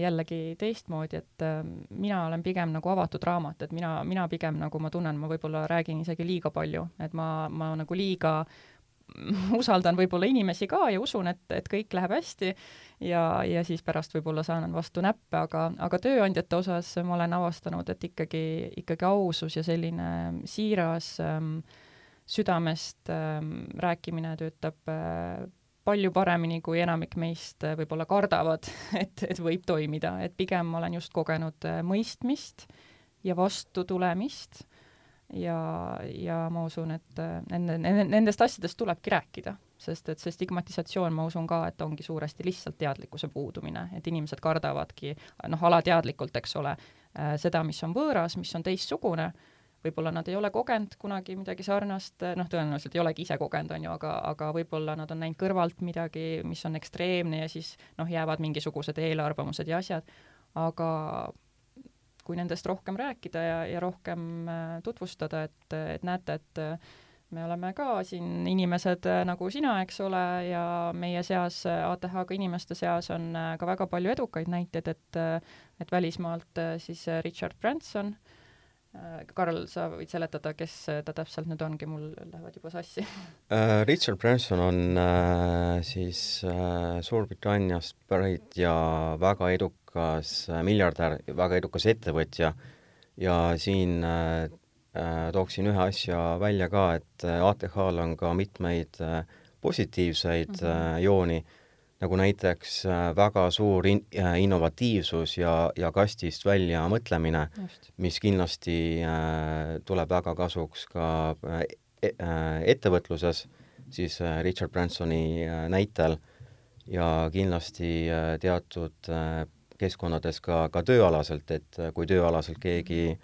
jällegi teistmoodi, et äh, mina olen pigem nagu avatud raamat, et mina, mina pigem nagu ma tunnen, ma võib-olla räägin isegi liiga palju, et ma, ma nagu liiga [LAUGHS] usaldan võib-olla inimesi ka ja usun, et, et kõik läheb hästi ja, ja siis pärast võib-olla saan vastu näppe, aga, aga tööandjate osas ma olen avastanud, et ikkagi, ikkagi ausus ja selline siiras ähm, südamest ähm, rääkimine töötab äh, palju paremini, kui enamik meist äh, võib-olla kardavad, [LAUGHS] et, et võib toimida, et pigem ma olen just kogenud äh, mõistmist ja vastutulemist ja, ja ma usun, et nende, nende, nendest asjadest tulebki rääkida, sest et see stigmatisatsioon, ma usun ka, et ongi suuresti lihtsalt teadlikkuse puudumine, et inimesed kardavadki noh, alateadlikult, eks ole, seda, mis on võõras, mis on teistsugune, võib-olla nad ei ole kogenud kunagi midagi sarnast, noh, tõenäoliselt ei olegi ise kogenud, on ju, aga, aga võib-olla nad on näinud kõrvalt midagi, mis on ekstreemne ja siis noh, jäävad mingisugused eelarvamused ja asjad, aga kui nendest rohkem rääkida ja, ja rohkem äh, tutvustada, et, et näete, et äh, me oleme ka siin inimesed äh, nagu sina, eks ole, ja meie seas, ATH-ga inimeste seas on ka väga palju edukaid näiteid, et et välismaalt siis Richard Branson, Karl, sa võid seletada, kes ta täpselt nüüd ongi, mul lähevad juba sassi. Richard Branson on siis Suurbritanniast pärit ja väga edukas äh, miljardär, väga edukas ettevõtja. Ja siin äh, äh, tooksin ühe asja välja ka, et äh, ATH-l on ka mitmeid äh, positiivseid mm -hmm. äh, jooni, nagu näiteks äh, väga suur in-, äh, innovatiivsus ja, ja kastist välja mõtlemine, mis kindlasti äh, tuleb väga kasuks ka e, ettevõtluses, siis Richard Bransoni näitel ja kindlasti teatud keskkonnades ka, ka tööalaselt, et kui tööalaselt keegi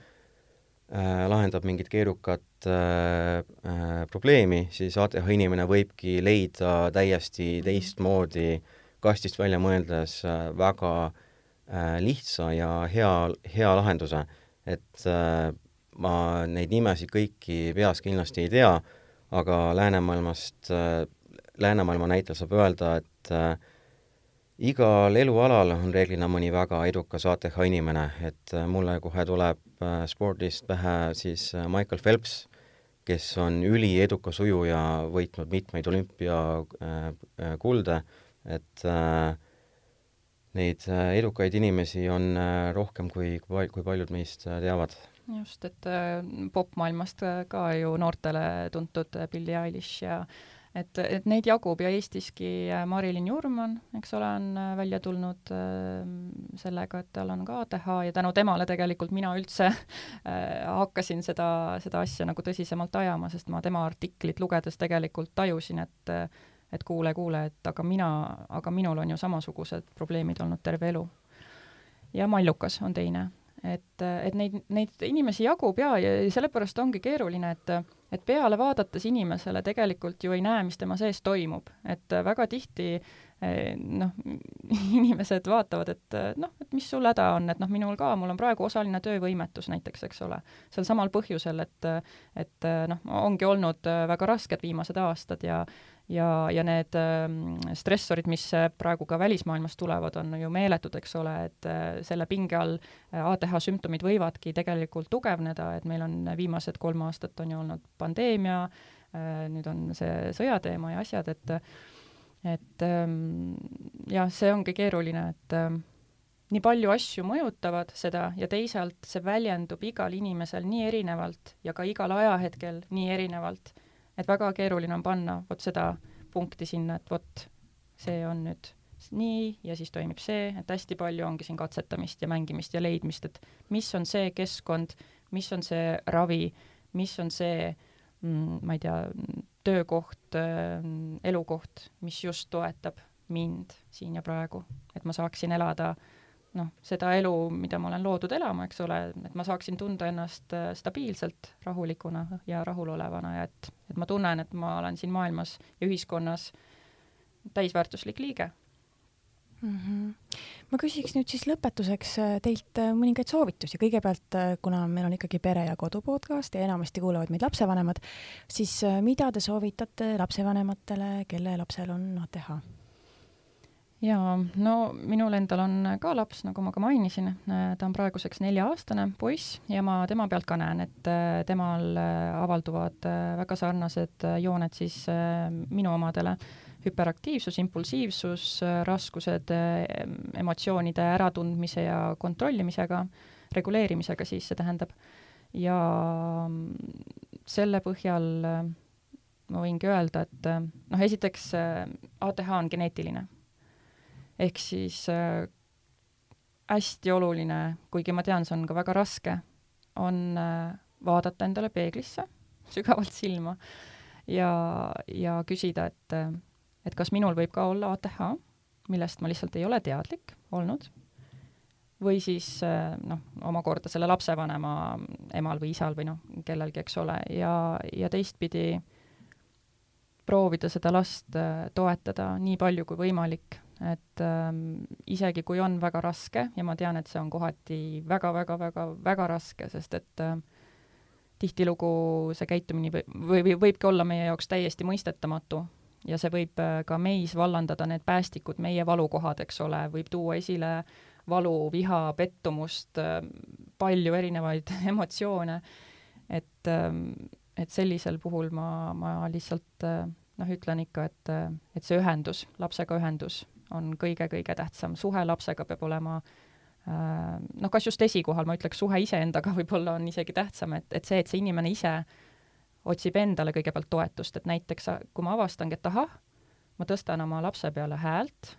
lahendab mingit keerukat äh, äh, probleemi, siis ATH inimene võibki leida täiesti teistmoodi kastist välja mõeldes äh, väga äh, lihtsa ja hea, hea lahenduse. et äh, ma neid nimesid kõiki peas kindlasti ei tea, aga läänemaailmast äh,, läänemaailma näitel saab öelda, et äh, igal elualal on reeglina mõni väga edukas ATH inimene, et äh, mulle kohe tuleb spordist pähe siis Michael Phelps, kes on üliedukas ujuja, võitnud mitmeid olümpiakulde, et neid edukaid inimesi on rohkem, kui, kui paljud meist teavad. just, et popmaailmast ka ju noortele tuntud Billie Eilish ja et, et neid jagub ja Eestiski äh, Marilyn Jurman, eks ole, on äh, välja tulnud äh, sellega, et tal on ka ATH ja tänu temale tegelikult mina üldse [LAUGHS] hakkasin seda, seda asja nagu tõsisemalt ajama, sest ma tema artiklit lugedes tegelikult tajusin, et et kuule, kuule, et aga mina, aga minul on ju samasugused probleemid olnud terve elu. ja Mallukas on teine et, et neid, neid inimesi jagub ja, ja sellepärast ongi keeruline, et et peale vaadates inimesele tegelikult ju ei näe, mis tema sees toimub, et väga tihti eh, noh, [LAUGHS] inimesed vaatavad, et noh, et mis sul häda on, et noh, minul ka, mul on praegu osaline töövõimetus näiteks, eks ole, sel samal põhjusel, et et noh, ongi olnud väga rasked viimased aastad ja ja, ja need äh, stressorid, mis äh, praegu ka välismaailmast tulevad, on ju meeletud, eks ole, et äh, selle pinge all äh, ATH sümptomid võivadki tegelikult tugevneda, et meil on viimased kolm aastat on ju olnud pandeemia äh,, nüüd on see sõjateema ja asjad, et et ähm, jah, see ongi keeruline, et äh, nii palju asju mõjutavad seda ja teisalt see väljendub igal inimesel nii erinevalt ja ka igal ajahetkel nii erinevalt et väga keeruline on panna vot seda punkti sinna, et vot see on nüüd nii ja siis toimib see, et hästi palju ongi siin katsetamist ja mängimist ja leidmist, et mis on see keskkond, mis on see ravi, mis on see mm, ma ei tea, töökoht, elukoht, mis just toetab mind siin ja praegu, et ma saaksin elada äh, noh, seda elu, mida ma olen loodud elama, eks ole, et ma saaksin tunda ennast äh, stabiilselt rahulikuna ja rahulolevana ja et, et ma tunnen, et ma olen siin maailmas ja ühiskonnas täisväärtuslik liige mm. -hmm. ma küsiks nüüd siis lõpetuseks äh, teilt äh, mõningaid soovitusi, kõigepealt kuna meil on ikkagi pere ja kodu podcast ja enamasti kuulavad meid lapsevanemad, siis mida te soovitate lapsevanematele, kelle lapsel on ATH? Jaa, no minul endal on ka laps, nagu ma ka mainisin, ta on praeguseks nelja-aastane poiss ja ma tema pealt ka näen, et äh, temal äh, avalduvad äh, väga sarnased jooned siis minu omadele. hüperaktiivsus, impulsiivsus, raskused emotsioonide äratundmise ja kontrollimisega, reguleerimisega siis see tähendab. ja mm, selle põhjal ma võingi öelda, et noh, esiteks ATH on geneetiline ehk siis äh, hästi oluline, kuigi ma tean, see on ka väga raske, on äh, vaadata endale peeglisse, [LAUGHS] sügavalt silma ja, ja küsida, et, äh, et kas minul võib ka olla ATH, millest ma lihtsalt ei ole teadlik olnud, või siis äh, noh, omakorda selle lapsevanema emal või isal või noh, kellelgi, eks ole, ja, ja teistpidi proovida seda last äh, toetada nii palju kui võimalik et ähm, isegi kui on väga raske ja ma tean, et see on kohati väga-väga-väga-väga raske, sest et äh, tihtilugu see käitumine või, või, või võibki olla meie jaoks täiesti mõistetamatu. Ja see võib äh, ka meis vallandada need päästikud, meie valukohad, eks ole, võib tuua esile valu, viha, pettumust äh,, palju erinevaid [LAUGHS] emotsioone, et äh,, et sellisel puhul ma, ma lihtsalt äh, noh, ütlen ikka, et, äh, et see ühendus, lapsega ühendus on kõige-kõige tähtsam, suhe lapsega peab olema äh, noh, kas just esikohal, ma ütleks, suhe iseendaga [LAUGHS] võib-olla on isegi tähtsam, et, et see, et see inimene ise otsib endale kõigepealt toetust, et näiteks kui ma avastangi, et ahah, ma tõstan oma lapse peale häält,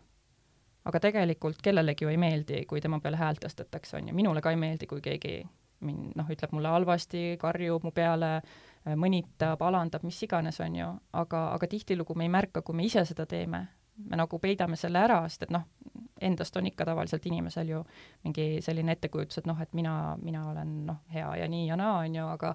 aga tegelikult kellelegi ju ei meeldi, kui tema peale häält tõstetakse, on ju, minule ka ei meeldi, kui keegi mind noh, ütleb mulle halvasti, karjub mu peale, mõnitab, alandab, mis iganes, on ju, aga, aga tihtilugu me ei märka, kui me ise seda teeme, me nagu peidame selle ära, sest et noh, endast on ikka tavaliselt inimesel ju mingi selline ettekujutus, et noh, et mina, mina olen noh, hea ja nii ja naa, on ju, aga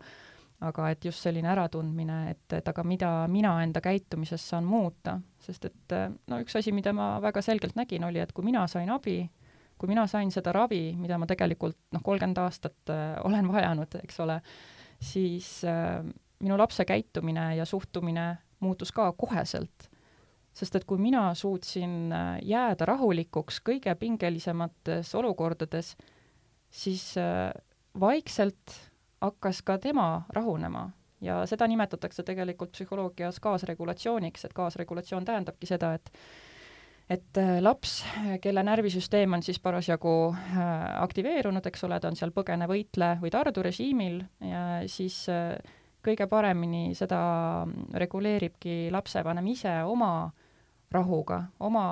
aga et just selline äratundmine, et, et aga mida mina enda käitumises saan muuta, sest et no üks asi, mida ma väga selgelt nägin, oli, et kui mina sain abi, kui mina sain seda ravi, mida ma tegelikult noh, kolmkümmend aastat äh, olen [LAUGHS] vajanud, eks ole, siis äh, minu lapse käitumine ja suhtumine muutus ka koheselt sest et kui mina suutsin äh, jääda rahulikuks kõige pingelisemates olukordades, siis äh, vaikselt hakkas ka tema rahunema. Ja seda nimetatakse tegelikult psühholoogias kaasregulatsiooniks, et kaasregulatsioon tähendabki seda, et et äh, laps, kelle närvisüsteem on siis parasjagu aktiveerunud, eks ole, ta on seal põgene-võitle või tardurežiimil siis kõige paremini seda reguleeribki lapsevanem ise oma äh, rahuga, oma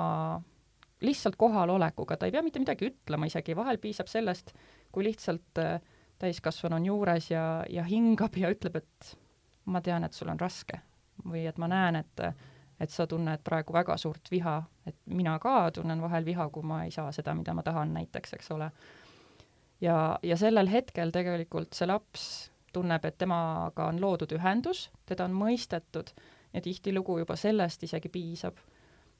lihtsalt kohalolekuga, ta ei pea mitte midagi ütlema isegi, vahel piisab sellest, kui lihtsalt äh, täiskasvanu on juures ja, ja hingab ja ütleb, et ma tean, et sul on raske. Või et ma näen, et et sa tunned praegu väga suurt viha, et mina ka tunnen vahel viha, kui ma ei saa seda, mida ma tahan näiteks, eks ole. ja, ja sellel hetkel tegelikult see laps tunneb, et temaga on loodud ühendus, teda on mõistetud ja tihtilugu juba sellest isegi piisab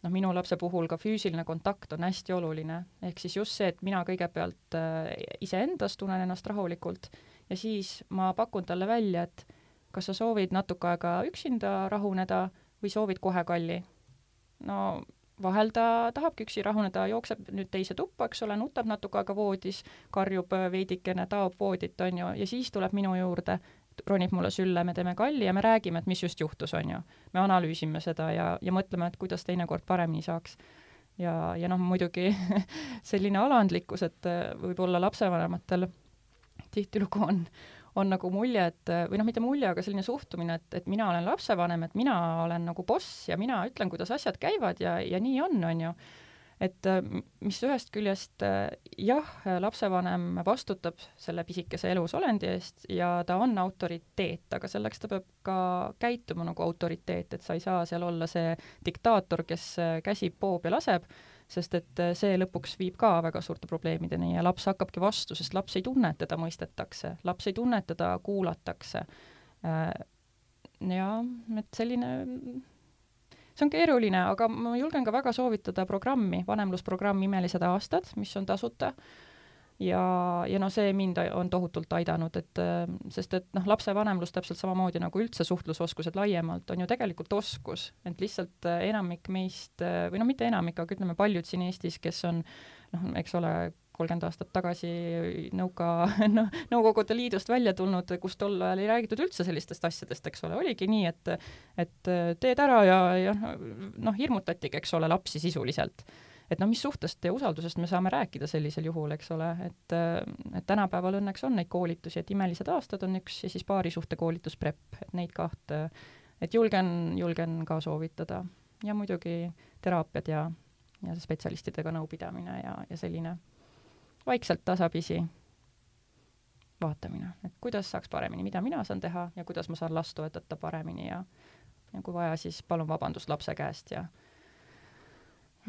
noh, minu lapse puhul ka füüsiline kontakt on hästi oluline, ehk siis just see, et mina kõigepealt äh, iseendas tunnen ennast rahulikult ja siis ma pakun talle välja, et kas sa soovid natuke aega üksinda rahuneda või soovid kohe kalli. no vahel ta tahabki üksi rahuneda, jookseb nüüd teise tuppa, eks ole, nutab natuke aega voodis, karjub veidikene, taob voodit, on ju, ja siis tuleb minu juurde ronib mulle sülle, me teeme kalli ja me räägime, et mis just juhtus, on ju. me analüüsime seda ja, ja mõtleme, et kuidas teinekord paremini saaks. ja, ja noh, muidugi [LAUGHS] selline alandlikkus, et äh, võib-olla lapsevanematel tihtilugu on, on nagu mulje, et või noh, mitte mulje, aga selline suhtumine, et, et mina olen lapsevanem, et mina olen nagu boss ja mina ütlen, kuidas asjad käivad ja, ja nii on, on ju et äh, mis ühest küljest äh, jah, lapsevanem vastutab selle pisikese elusolendi eest ja ta on autoriteet, aga selleks ta peab ka käituma nagu autoriteet, et sa ei saa seal olla see diktaator, kes äh, käsib, poob ja laseb, sest et see lõpuks viib ka väga suurte probleemideni ja laps hakkabki vastu, sest laps ei tunne, et teda mõistetakse, laps ei tunne, et teda kuulatakse. ja et selline see on keeruline, aga ma julgen ka väga soovitada programmi, vanemlusprogramm Imelised aastad, mis on tasuta. ja, ja noh, see mind on tohutult aidanud, et sest et noh, lapsevanemlus täpselt samamoodi nagu üldse suhtlusoskused laiemalt on ju tegelikult oskus, et lihtsalt enamik meist või no mitte enamik, aga ütleme, paljud siin Eestis, kes on noh, eks ole, kolmkümmend aastat tagasi nõuka, [LAUGHS] noh, Nõukogude Liidust välja tulnud, kus tol ajal ei räägitud üldse sellistest asjadest, eks ole, oligi nii, et et teed ära ja, ja noh, hirmutatigi, eks ole, lapsi sisuliselt. et noh, mis suhtest ja usaldusest me saame rääkida sellisel juhul, eks ole, et et tänapäeval õnneks on neid koolitusi, et Imelised aastad on üks ja siis paarisuhtekoolitus PREP, et neid kahte, et julgen, julgen ka soovitada. ja muidugi teraapiad ja, ja spetsialistidega nõupidamine ja, ja selline vaikselt tasapisi vaatamine, et kuidas saaks paremini, mida mina saan teha ja kuidas ma saan last toetada paremini ja ja kui vaja, siis palun vabandust lapse käest ja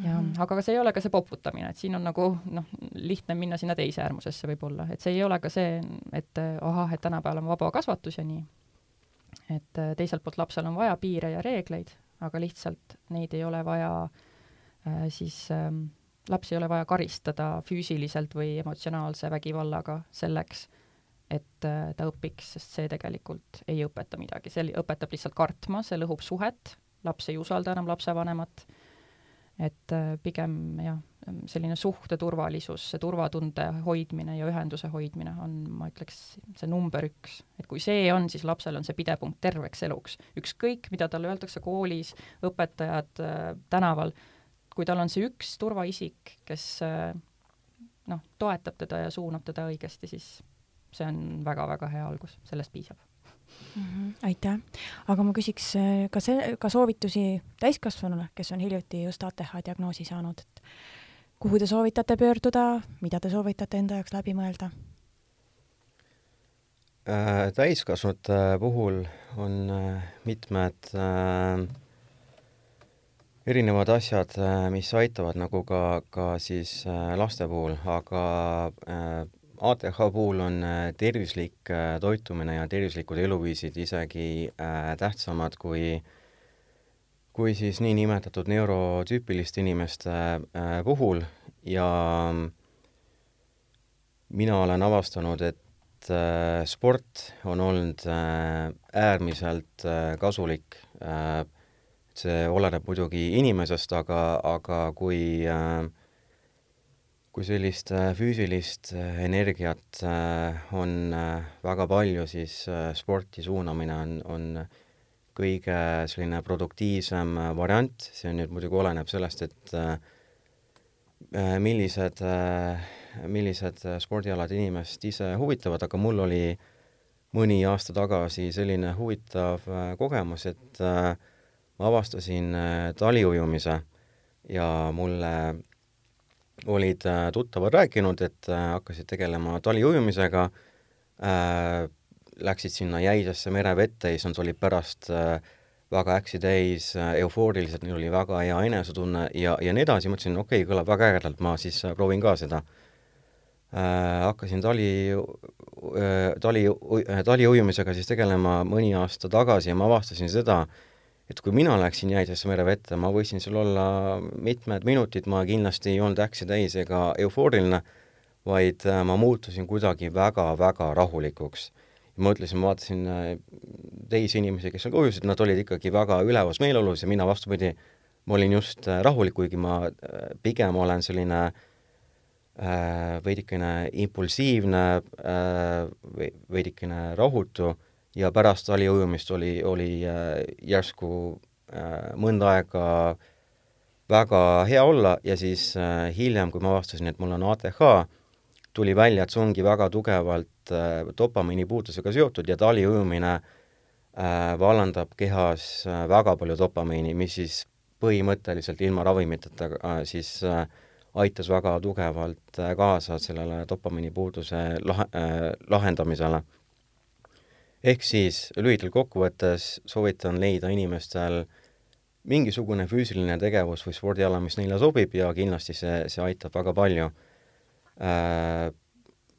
ja mm aga see ei ole ka see poputamine, et siin on nagu noh, lihtne minna sinna teise äärmusesse võib-olla, et see ei ole ka see, et ahah, et tänapäeval on vaba kasvatus ja nii. et teiselt poolt lapsel on vaja piire ja reegleid, aga lihtsalt neid ei ole vaja äh, siis ähm, lapsi ei ole vaja karistada füüsiliselt või emotsionaalse vägivallaga selleks, et äh, ta õpiks, sest see tegelikult ei õpeta midagi, see õpetab lihtsalt kartma, see lõhub suhet, laps ei usalda enam lapsevanemat, et äh, pigem jah, selline suhteturvalisus, see turvatunde hoidmine ja ühenduse hoidmine on, ma ütleks, see number üks. et kui see on, siis lapsel on see pidepunkt terveks eluks. ükskõik, mida talle öeldakse koolis, õpetajad äh, tänaval kui tal on see üks turvaisik, kes äh, noh, toetab teda ja suunab teda õigesti, siis see on väga-väga hea algus, sellest piisab mm. -hmm, aitäh, aga ma küsiks äh, ka see, ka soovitusi täiskasvanule, kes on hiljuti just ATH diagnoosi saanud, et kuhu te soovitate pöörduda, mida te soovitate enda jaoks läbi mõelda? Äh, täiskasvanute puhul on mitmed äh, erinevad asjad, äh, mis aitavad nagu ka, ka siis äh, laste puhul, aga äh, ATH puhul on tervislik toitumine ja tervislikud eluviisid isegi tähtsamad kui, kui siis niinimetatud neurotüüpiliste inimeste puhul. Ja mina olen avastanud, et sport on olnud äärmiselt kasulik äh, see oleneb muidugi inimesest, aga, aga kui äh, kui sellist äh, füüsilist äh, energiat on väga palju, siis sporti suunamine on, on kõige selline produktiivsem variant, see nüüd muidugi oleneb sellest, et millised, millised spordialad inimest ise huvitavad, aga mul oli mõni aasta tagasi selline huvitav kogemus, et äh, ma avastasin äh, taliujumise ja mulle olid äh, tuttavad rääkinud, et äh, hakkasid tegelema taliujumisega äh,, läksid sinna jäisesse merevette ja siis olid pärast äh, väga äksi täis, eufoorilised, neil oli väga hea enesetunne ja, ja nii edasi, mõtlesin, okei okay,, kõlab väga ägedalt, ma siis proovin ka seda äh,. hakkasin tali äh,, tali äh,, taliujumisega siis tegelema mõni aasta tagasi ja ma avastasin seda, et kui mina läksin jäisesse merevette, ma võisin seal olla mitmed minutid, ma kindlasti ei olnud äksi täis ega eufooriline, vaid äh, ma muutusin kuidagi väga-väga rahulikuks. ma mõtlesin, ma vaatasin äh, teisi inimesi, kes ka ujusid, nad olid ikkagi väga ülevas meeleolus ja mina vastupidi, ma olin just äh, rahulik, kuigi ma pigem olen selline äh, veidikene impulsiivne äh,, veidikene rahutu ja pärast taliujumist oli, oli äh, järsku äh, mõnda aega väga hea olla ja siis äh, hiljem, kui ma avastasin, et mul on ATH, tuli välja, et see ongi väga tugevalt dopamiini puudusega seotud ja taliujumine vallandab kehas väga palju dopamiini, mis siis põhimõtteliselt ilma ravimiteta siis aitas väga tugevalt kaasa sellele dopamiini puuduse lah- äh,, lahendamisele ehk siis lühidalt kokkuvõttes soovitan leida inimestel mingisugune füüsiline tegevus või spordiala, mis neile sobib ja kindlasti see, see aitab väga palju äh,.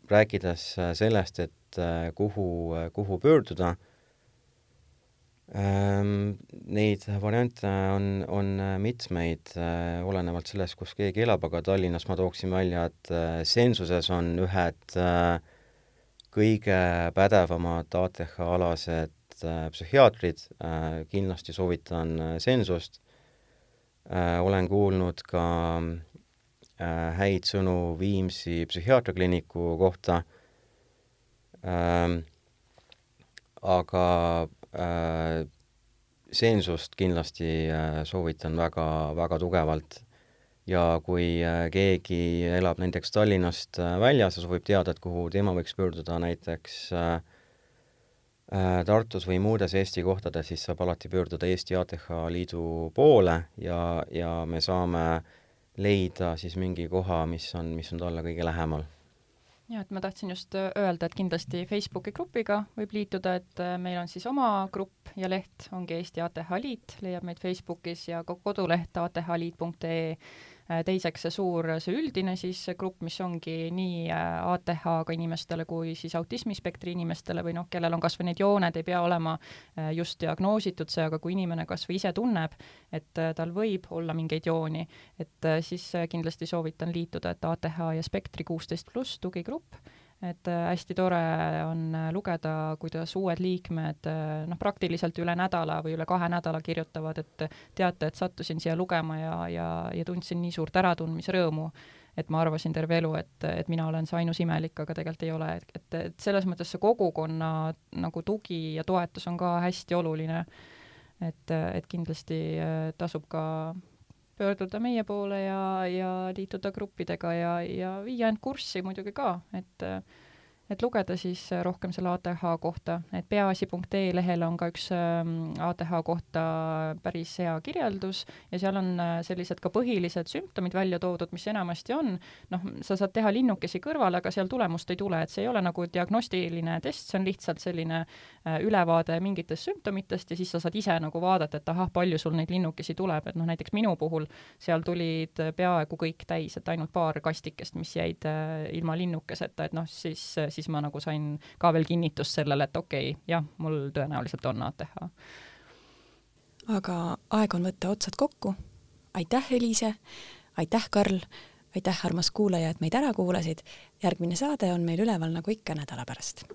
Rääkides sellest, et äh, kuhu, kuhu pöörduda Ähm, neid variante on, on mitmeid, äh, olenevalt sellest, kus keegi elab, aga Tallinnas ma tooksin välja, et äh, Sensuses on ühed äh, kõige pädevamad ATH-alased psühhiaatrid, kindlasti soovitan Sensust. olen kuulnud ka häid sõnu Viimsi psühhiaatriakliiniku kohta, aga Äh, seensust kindlasti äh, soovitan väga, väga tugevalt. Ja kui äh, keegi elab näiteks Tallinnast väljas ja soovib teada, et kuhu tema võiks pöörduda näiteks Tartus või muudes Eesti kohtades, siis saab alati pöörduda Eesti ATH Liidu poole ja, ja me saame leida siis mingi koha, mis on, mis on talle kõige lähemal. Ja et ma tahtsin just äh, öelda, et kindlasti Facebooki grupiga võib liituda, et äh, meil on siis oma grupp ja leht ongi Eesti ATH Liit, leiab meid Facebookis ja ka koduleht athliit.ee Äh, teiseks see suur, see üldine siis grupp, mis ongi nii äh, ATH-ga inimestele kui siis autismispektri inimestele või noh, kellel on kas või need jooned, ei pea olema äh, just diagnoositud see, aga kui inimene kas või ise tunneb, et tal võib olla mingeid jooni, et siis kindlasti soovitan liituda, et ATH ja Spektri kuusteist pluss tugigrupp et äh, hästi tore on äh, lugeda, kuidas uued liikmed äh, noh, praktiliselt üle nädala või üle kahe nädala kirjutavad, et teate, et sattusin siia lugema ja, ja, ja tundsin nii suurt äratundmise rõõmu, et ma arvasin terve elu, et, et mina olen see ainus imelik, aga tegelikult ei ole, et, et, et selles mõttes see kogukonna nagu tugi ja toetus on ka hästi oluline. et, et kindlasti tasub ka pöörduda meie poole ja, ja liituda gruppidega ja, ja viia end kurssi muidugi ka, et et lugeda siis rohkem selle ATH kohta, et peaasi.ee lehel on ka üks ATH ähm, kohta päris hea kirjeldus ja seal on äh, sellised ka põhilised sümptomid välja toodud, mis enamasti on, noh, sa saad teha linnukesi kõrvale, aga seal tulemust ei tule, et see ei ole nagu diagnostiline test, see on lihtsalt selline äh, ülevaade mingitest sümptomitest ja siis sa saad ise nagu vaadata, et ahah, palju sul neid linnukesi tuleb, et noh, näiteks minu puhul seal tulid peaaegu kõik täis, et ainult paar kastikest, mis jäid äh, ilma linnukeseta, et noh, siis, siis siis ma nagu sain ka veel kinnitust sellele, et okei okay,, jah, mul tõenäoliselt on ATH. aga aeg on võtta otsad kokku. aitäh, Eliise, aitäh, Karl, aitäh, armas kuulaja, et meid ära kuulasid. järgmine saade on meil üleval nagu ikka nädala pärast